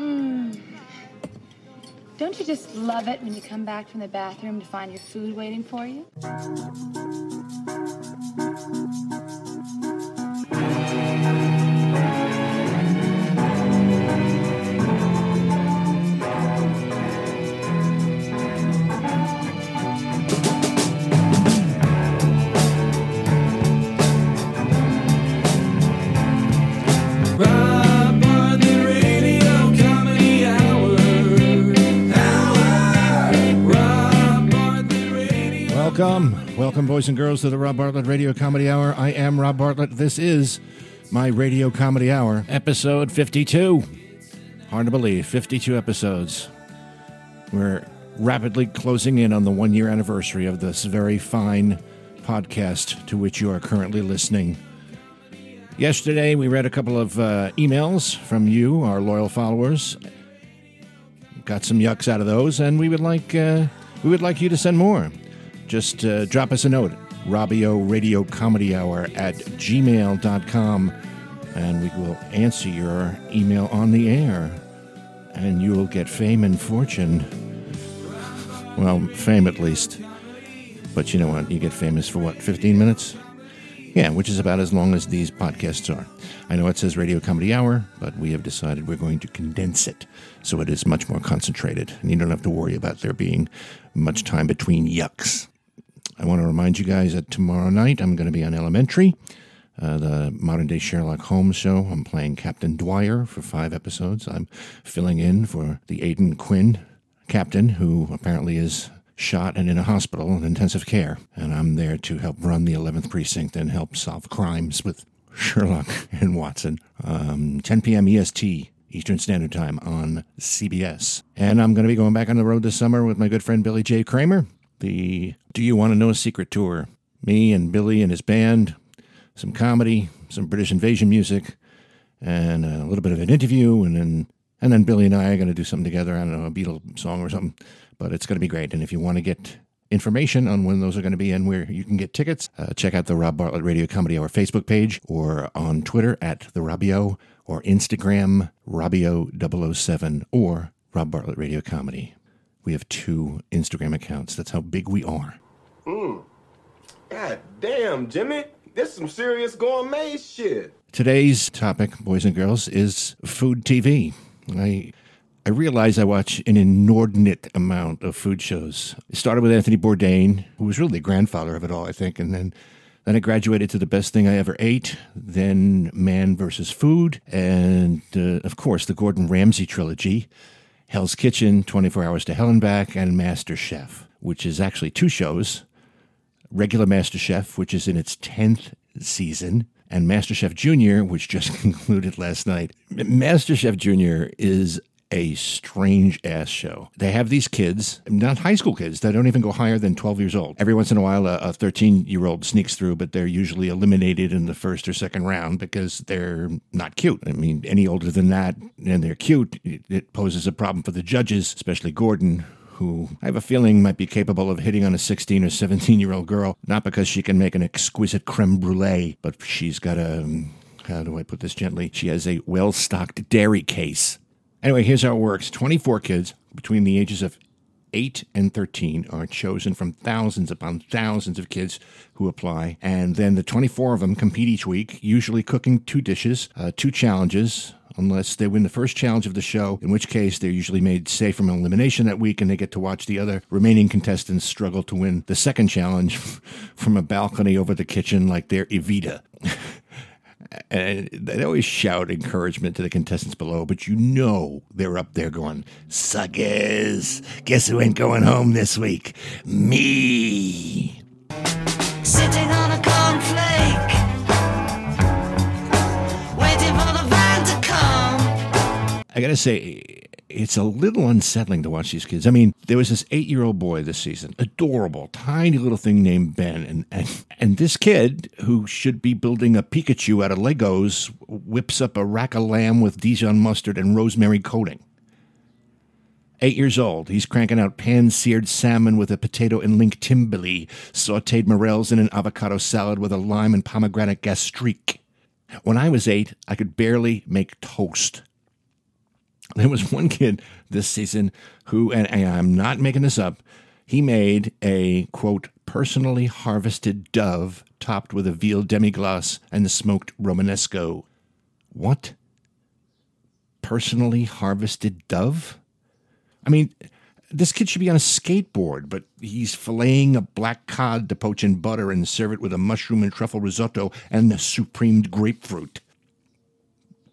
Mm. Don't you just love it when you come back from the bathroom to find your food waiting for you? Welcome, welcome, boys and girls, to the Rob Bartlett Radio Comedy Hour. I am Rob Bartlett. This is my Radio Comedy Hour, episode 52. Hard to believe, 52 episodes. We're rapidly closing in on the one year anniversary of this very fine podcast to which you are currently listening. Yesterday, we read a couple of uh, emails from you, our loyal followers. Got some yucks out of those, and we would like uh, we would like you to send more. Just uh, drop us a note, Robbio Radio Comedy Hour at gmail.com, and we will answer your email on the air, and you will get fame and fortune. Well, fame at least. But you know what? You get famous for what, 15 minutes? Yeah, which is about as long as these podcasts are. I know it says Radio Comedy Hour, but we have decided we're going to condense it so it is much more concentrated, and you don't have to worry about there being much time between yucks. I want to remind you guys that tomorrow night I'm going to be on Elementary, uh, the modern day Sherlock Holmes show. I'm playing Captain Dwyer for five episodes. I'm filling in for the Aidan Quinn captain, who apparently is shot and in a hospital in intensive care. And I'm there to help run the 11th precinct and help solve crimes with Sherlock and Watson. Um, 10 p.m. EST. Eastern Standard Time on CBS. And I'm going to be going back on the road this summer with my good friend Billy J. Kramer, the Do You Want to Know a Secret Tour. Me and Billy and his band, some comedy, some British invasion music, and a little bit of an interview, and then and then Billy and I are going to do something together. I don't know, a Beatles song or something, but it's going to be great. And if you want to get information on when those are going to be and where you can get tickets, uh, check out the Rob Bartlett Radio Comedy Hour Facebook page or on Twitter at the Robbio or Instagram Robbio007 or Rob Bartlett Radio Comedy. We have two Instagram accounts. That's how big we are. God damn, Jimmy. This is some serious gourmet shit. Today's topic, boys and girls, is food TV. I I realize I watch an inordinate amount of food shows. It started with Anthony Bourdain, who was really the grandfather of it all, I think, and then then I graduated to the best thing I ever ate, then Man versus Food, and uh, of course the Gordon Ramsay trilogy, Hell's Kitchen, 24 Hours to Hell and Back, and Master Chef, which is actually two shows regular MasterChef, which is in its 10th season, and MasterChef Junior, which just concluded last night. MasterChef Junior is a strange ass show. They have these kids, not high school kids, that don't even go higher than 12 years old. Every once in a while, a 13 year old sneaks through, but they're usually eliminated in the first or second round because they're not cute. I mean, any older than that and they're cute, it, it poses a problem for the judges, especially Gordon, who I have a feeling might be capable of hitting on a 16 or 17 year old girl, not because she can make an exquisite creme brulee, but she's got a, how do I put this gently? She has a well stocked dairy case. Anyway, here's how it works 24 kids between the ages of 8 and 13 are chosen from thousands upon thousands of kids who apply. And then the 24 of them compete each week, usually cooking two dishes, uh, two challenges, unless they win the first challenge of the show, in which case they're usually made safe from elimination that week and they get to watch the other remaining contestants struggle to win the second challenge from a balcony over the kitchen like they're Evita. and they always shout encouragement to the contestants below, but you know they're up there going, Suckers! Guess who ain't going home this week? Me! Sitting on a cornflake, waiting for the van to come. I gotta say, it's a little unsettling to watch these kids. I mean, there was this eight year old boy this season, adorable, tiny little thing named Ben. And, and, and this kid, who should be building a Pikachu out of Legos, whips up a rack of lamb with Dijon mustard and rosemary coating. Eight years old, he's cranking out pan seared salmon with a potato and link timbali, sauteed morels in an avocado salad with a lime and pomegranate gastrique. When I was eight, I could barely make toast. There was one kid this season who, and, I'm not making this up, he made a quote, personally harvested dove topped with a veal demi-glace and smoked Romanesco. What? Personally harvested dove? I mean, this kid should be on a skateboard, but he's filleting a black cod to poach in butter and serve it with a mushroom and truffle risotto and a supreme grapefruit.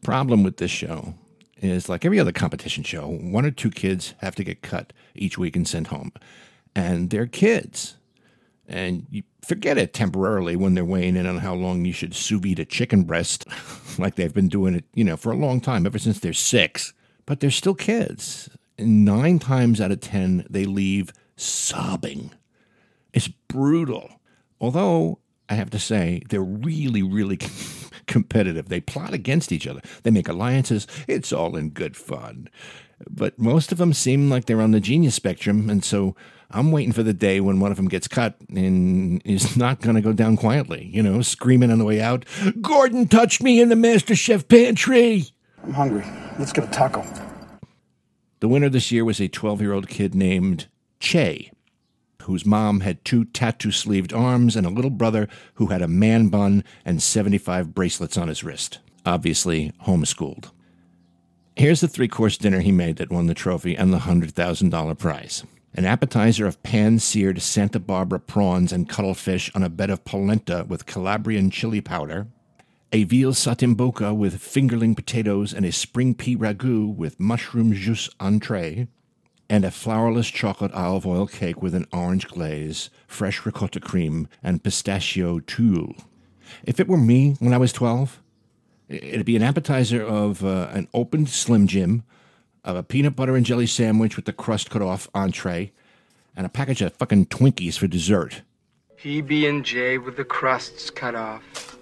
Problem with this show is like every other competition show, one or two kids have to get cut each week and sent home. And they're kids. And you forget it temporarily when they're weighing in on how long you should sous vide a chicken breast, like they've been doing it, you know, for a long time, ever since they're six. But they're still kids. And nine times out of ten, they leave sobbing. It's brutal. Although, I have to say, they're really, really competitive. They plot against each other, they make alliances. It's all in good fun. But most of them seem like they're on the genius spectrum, and so I'm waiting for the day when one of them gets cut and is not going to go down quietly, you know, screaming on the way out, Gordon touched me in the Master Chef pantry. I'm hungry. Let's get a taco. The winner this year was a 12 year old kid named Che, whose mom had two tattoo sleeved arms and a little brother who had a man bun and 75 bracelets on his wrist. Obviously, homeschooled. Here's the three course dinner he made that won the trophy and the $100,000 prize an appetizer of pan seared Santa Barbara prawns and cuttlefish on a bed of polenta with Calabrian chili powder, a veal saltimbocca with fingerling potatoes and a spring pea ragout with mushroom jus entree, and a flourless chocolate olive oil cake with an orange glaze, fresh ricotta cream, and pistachio tuile. If it were me when I was 12, it'd be an appetizer of uh, an opened Slim Jim, of a peanut butter and jelly sandwich with the crust cut off entree, and a package of fucking Twinkies for dessert. PB and J with the crusts cut off.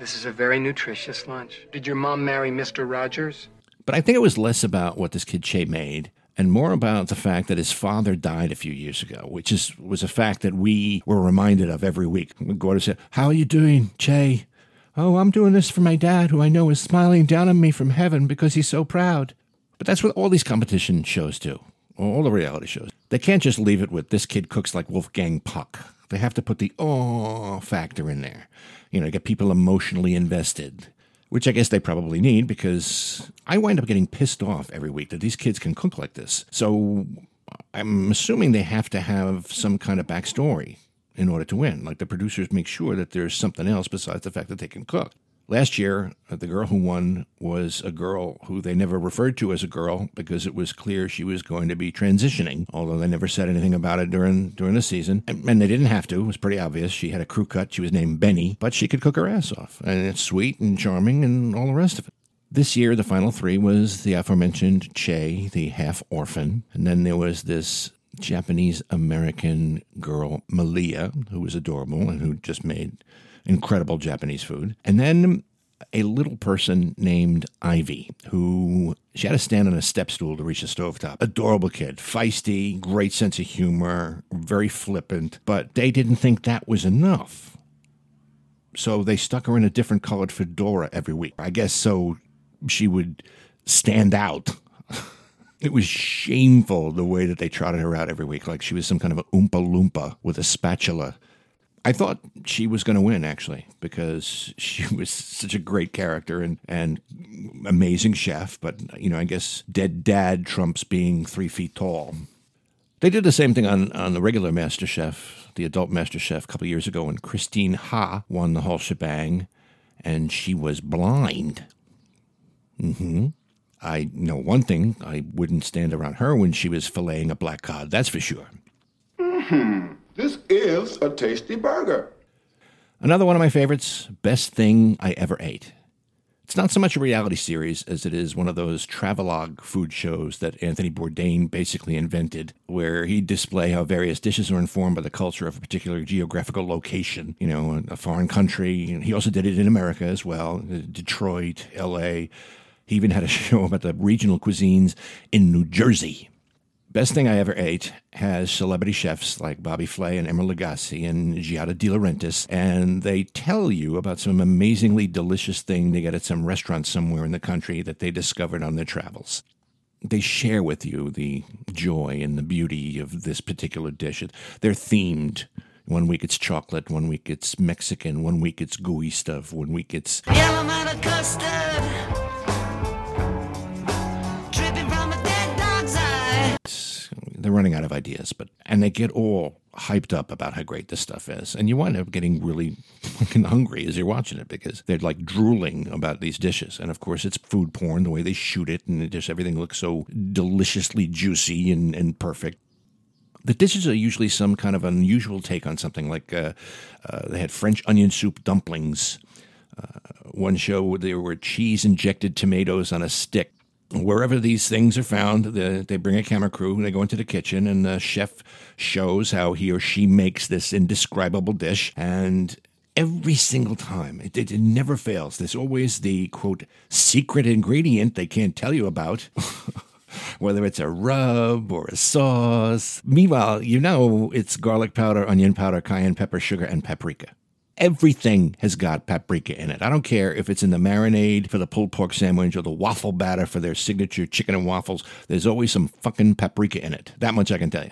This is a very nutritious lunch. Did your mom marry Mr. Rogers? But I think it was less about what this kid Che made and more about the fact that his father died a few years ago, which is was a fact that we were reminded of every week. Gordon said, How are you doing, Che? Oh, I'm doing this for my dad, who I know is smiling down on me from heaven because he's so proud. But that's what all these competition shows do, all the reality shows. They can't just leave it with this kid cooks like Wolfgang Puck. They have to put the oh factor in there, you know, get people emotionally invested, which I guess they probably need because I wind up getting pissed off every week that these kids can cook like this. So I'm assuming they have to have some kind of backstory in order to win. Like the producers make sure that there's something else besides the fact that they can cook. Last year, uh, the girl who won was a girl who they never referred to as a girl because it was clear she was going to be transitioning, although they never said anything about it during during the season. And, and they didn't have to. It was pretty obvious. She had a crew cut. She was named Beni, but she could cook her ass off. And it's sweet and charming and all the rest of it. This year, the final three was the aforementioned Che, the half orphan. And then there was this Japanese American girl, Malia, who was adorable and who just made incredible Japanese food. And then a little person named Ivy, who she had to stand on a step stool to reach the stovetop. Adorable kid, feisty, great sense of humor, very flippant, but they didn't think that was enough. So they stuck her in a different colored fedora every week. I guess so she would stand out. It was shameful the way that they trotted her out every week, like she was some kind of a oompa loompa with a spatula. I thought she was going to win actually because she was such a great character and and amazing chef. But you know, I guess dead dad trumps being three feet tall. They did the same thing on on the regular Master Chef, the adult Master Chef, a couple years ago when Christine Ha won the whole shebang, and she was blind. hmm I know one thing: I wouldn't stand around her when she was filleting a black cod. That's for sure. This is a tasty burger. Another one of my favorites, Best Thing I Ever Ate. It's not so much a reality series as it is one of those travelogue food shows that Anthony Bourdain basically invented, where he'd display how various dishes are informed by the culture of a particular geographical location, you know, a foreign country. He also did it in America as well, uh, Detroit, LA. He even had a show about the regional cuisines in New Jersey. Best Thing I Ever Ate has celebrity chefs like Bobby Flay and Emeril Lagasse and Giada De Laurentiis, and they tell you about some amazingly delicious thing they get at some restaurant somewhere in the country that they discovered on their travels. they share with you the joy and the beauty of this particular dish. They're themed. One week it's chocolate, one week it's Mexican, one week it's gooey stuff, one week it's custard. They're running out of ideas, but and they get all hyped up about how great this stuff is, and you wind up getting really fucking hungry as you're watching it because they're like drooling about these dishes, and of course it's food porn the way they shoot it, and it just everything looks so deliciously juicy and, and perfect. The dishes are usually some kind of unusual take on something like uh, uh, they had French onion soup dumplings. Uh, one show there were cheese injected tomatoes on a stick wherever these things are found, the, they bring a camera crew, they go into the kitchen, and the chef shows how he or she makes this indescribable dish. And every single time, it, it, it never fails. There's always the quote, secret ingredient they can't tell you about. Whether it's a rub or a sauce. Meanwhile, you know it's garlic powder, onion powder, cayenne pepper, sugar, and paprika. Everything has got paprika in it. I don't care if it's in the marinade for the pulled pork sandwich or the waffle batter for their signature chicken and waffles. There's always some fucking paprika in it. That much I can tell you.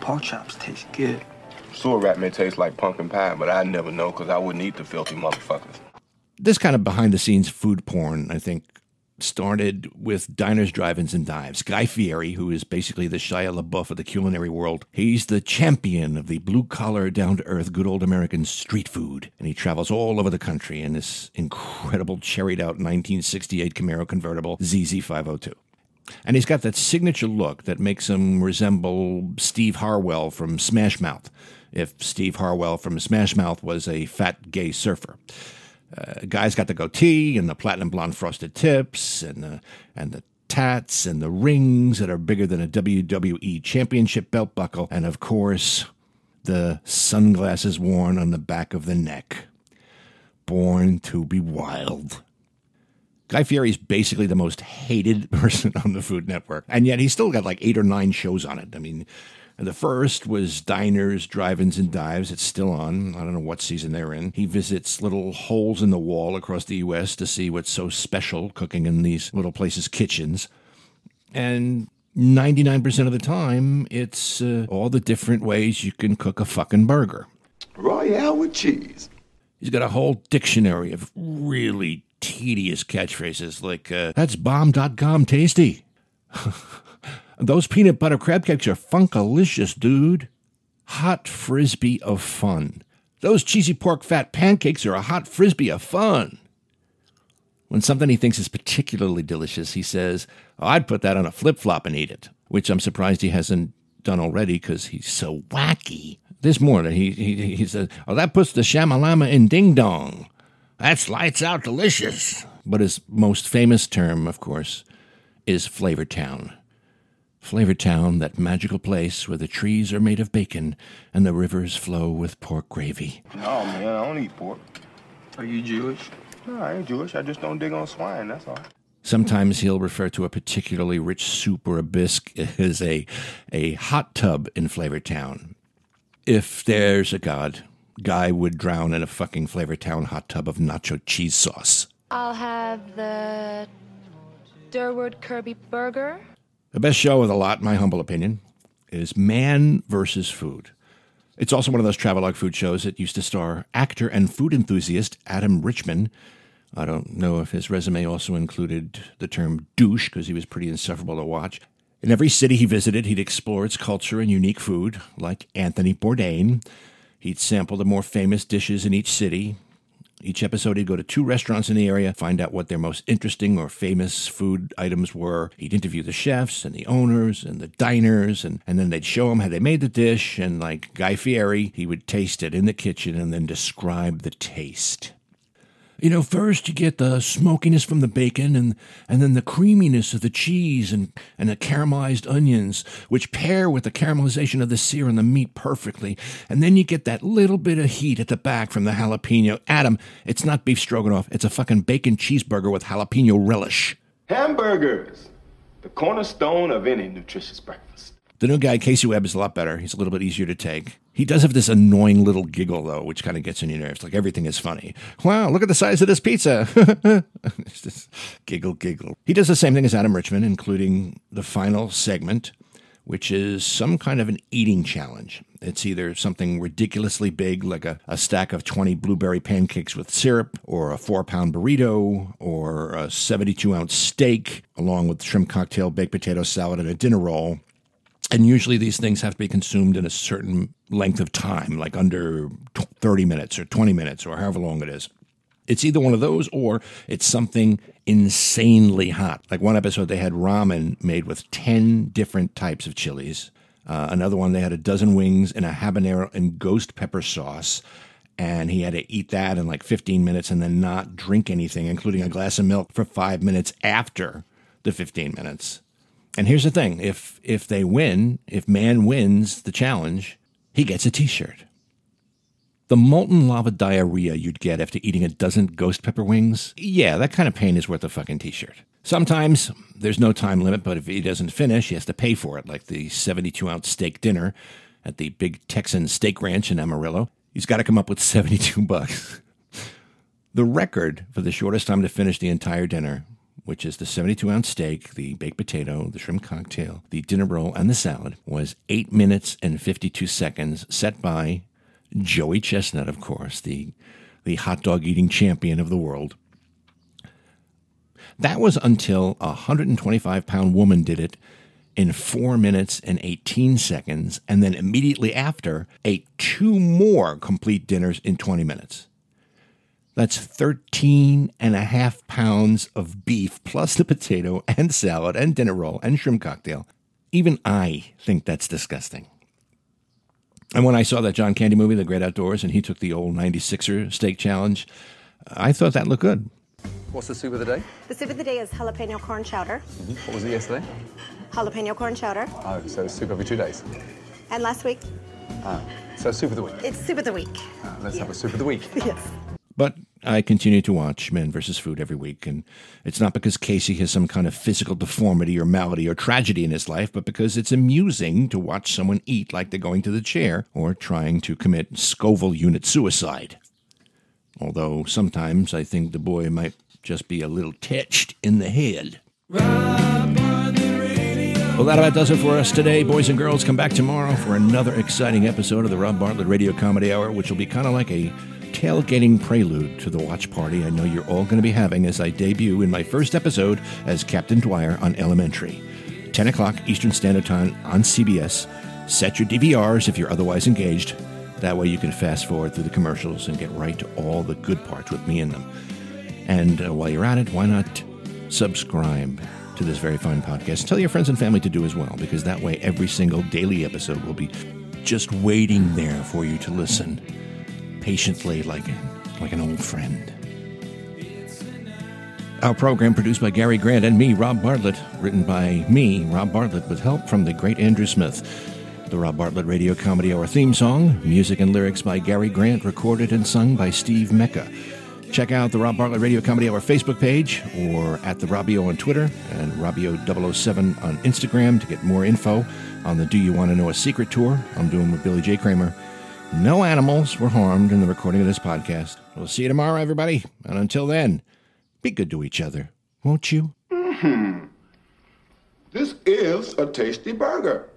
Pork chops taste good. Sewer rat may taste like pumpkin pie, but I never know because I wouldn't eat the filthy motherfuckers. This kind of behind the scenes food porn, I think, started with diners, drive-ins, and dives. Guy Fieri, who is basically the Shia LaBeouf of the culinary world, he's the champion of the blue-collar, down-to-earth, good old American street food, and he travels all over the country in this incredible cherried-out 1968 Camaro convertible ZZ502. And he's got that signature look that makes him resemble Steve Harwell from Smash Mouth, if Steve Harwell from Smash Mouth was a fat gay surfer. Uh, guy's got the goatee and the platinum blonde frosted tips and the and the tats and the rings that are bigger than a WWE championship belt buckle, and of course, the sunglasses worn on the back of the neck. Born to be wild. Guy Fieri's basically the most hated person on the Food Network, and yet he's still got like eight or nine shows on it. I mean, the first was Diners, Drive-Ins, and Dives. It's still on. I don't know what season they're in. He visits little holes in the wall across the U.S. to see what's so special cooking in these little places' kitchens. And 99% of the time, it's uh, all the different ways you can cook a fucking burger. Royale with cheese. He's got a whole dictionary of really tedious catchphrases like, uh, that's bomb.com tasty. Those peanut butter crab cakes are funkalicious, dude. Hot frisbee of fun. Those cheesy pork fat pancakes are a hot frisbee of fun. When something he thinks is particularly delicious, he says, oh, I'd put that on a flip flop and eat it, which I'm surprised he hasn't done already because he's so wacky. This morning, he, he, he says, Oh, that puts the shamalama in ding dong. That's lights out delicious. But his most famous term, of course, is Flavor Town. Flavor Town, that magical place where the trees are made of bacon and the rivers flow with pork gravy. No, man, I don't eat pork. Are you Jewish? No, I ain't Jewish. I just don't dig on swine, that's all. Sometimes he'll refer to a particularly rich soup or a bisque as a, a hot tub in Flavor Town. If there's a God, Guy would drown in a fucking Flavor Town hot tub of nacho cheese sauce. I'll have the Durward Kirby burger. The best show of the lot, in my humble opinion, is Man versus Food. It's also one of those travelogue food shows that used to star actor and food enthusiast Adam Richman. I don't know if his resume also included the term douche because he was pretty insufferable to watch. In every city he visited, he'd explore its culture and unique food, like Anthony Bourdain. He'd sample the more famous dishes in each city. Each episode, he'd go to two restaurants in the area, find out what their most interesting or famous food items were. He'd interview the chefs and the owners and the diners, and, and then they'd show him how they made the dish. And like Guy Fieri, he would taste it in the kitchen and then describe the taste. You know, first you get the smokiness from the bacon and, and then the creaminess of the cheese and, and the caramelized onions, which pair with the caramelization of the sear on the meat perfectly. And then you get that little bit of heat at the back from the jalapeno. Adam, it's not beef stroganoff, it's a fucking bacon cheeseburger with jalapeno relish. Hamburgers, the cornerstone of any nutritious breakfast. The new guy, Casey Webb, is a lot better. He's a little bit easier to take. He does have this annoying little giggle, though, which kind of gets on your nerves. Like everything is funny. Wow, look at the size of this pizza. it's just giggle, giggle. He does the same thing as Adam Richman, including the final segment, which is some kind of an eating challenge. It's either something ridiculously big, like a, a stack of 20 blueberry pancakes with syrup, or a four pound burrito, or a 72 ounce steak, along with shrimp cocktail, baked potato salad, and a dinner roll. And usually these things have to be consumed in a certain length of time, like under 30 minutes or 20 minutes or however long it is. It's either one of those or it's something insanely hot. Like one episode, they had ramen made with 10 different types of chilies. Uh, another one, they had a dozen wings and a habanero and ghost pepper sauce. And he had to eat that in like 15 minutes and then not drink anything, including a glass of milk, for five minutes after the 15 minutes. And here's the thing if, if they win, if man wins the challenge, he gets a t shirt. The molten lava diarrhea you'd get after eating a dozen ghost pepper wings, yeah, that kind of pain is worth a fucking t shirt. Sometimes there's no time limit, but if he doesn't finish, he has to pay for it, like the 72 ounce steak dinner at the big Texan steak ranch in Amarillo. He's got to come up with 72 bucks. The record for the shortest time to finish the entire dinner, which is the 72 ounce steak, the baked potato, the shrimp cocktail, the dinner roll, and the salad, was 8 minutes and 52 seconds, set by Joey Chestnut, of course, the, the hot dog eating champion of the world. That was until a 125 pound woman did it in 4 minutes and 18 seconds, and then immediately after ate two more complete dinners in 20 minutes. That's 13 and a half pounds of beef plus the potato and salad and dinner roll and shrimp cocktail. Even I think that's disgusting. And when I saw that John Candy movie, The Great Outdoors, and he took the old 96er steak challenge, I thought that looked good. What's the soup of the day? The soup of the day is jalapeno corn chowder. Mm-hmm. What was it yesterday? Jalapeno corn chowder. Oh, so soup every two days. And last week, ah, So soup of the week. it's soup of the week. Ah, let's have a soup of the week. Yes. But I continue to watch Man vs. Food every week, and it's not because Casey has some kind of physical deformity or malady or tragedy in his life, but because it's amusing to watch someone eat like they're going to the chair or trying to commit Scoville unit suicide. Although sometimes I think the boy might just be a little touched in the head. Well, that about does it for us today, boys and girls. Come back tomorrow for another exciting episode of the Rob Bartlett Radio Comedy Hour, which will be kind of like a tailgating prelude to the watch party I know you're all going to be having as I debut in my first episode as Captain Dwyer on Elementary. 10 o'clock Eastern Standard Time on CBS. Set your DVRs if you're otherwise engaged. That way you can fast forward through the commercials and get right to all the good parts with me in them. And uh, while you're at it, why not subscribe to this very fine podcast? Tell your friends and family to do as well, because that way every single daily episode will be just waiting there for you to listen patiently like, a, like an old friend. Our program produced by Gary Grant and me, Rob Bartlett, written by me, Rob Bartlett, with help from the great Andrew Smith. The Rob Bartlett Radio Comedy Hour theme song, music and lyrics by Gary Grant, recorded and sung by Steve Mecca. Check out the Rob Bartlett Radio Comedy Hour Facebook page or at the Robbio on Twitter and Robbio007 on Instagram to get more info on the Do You Want to Know a Secret tour I'm doing with Billy J. Kramer. No animals were harmed in the recording of this podcast. We'll see you tomorrow, everybody. And until then, be good to each other, won't you? Mm-hmm. This is a tasty burger.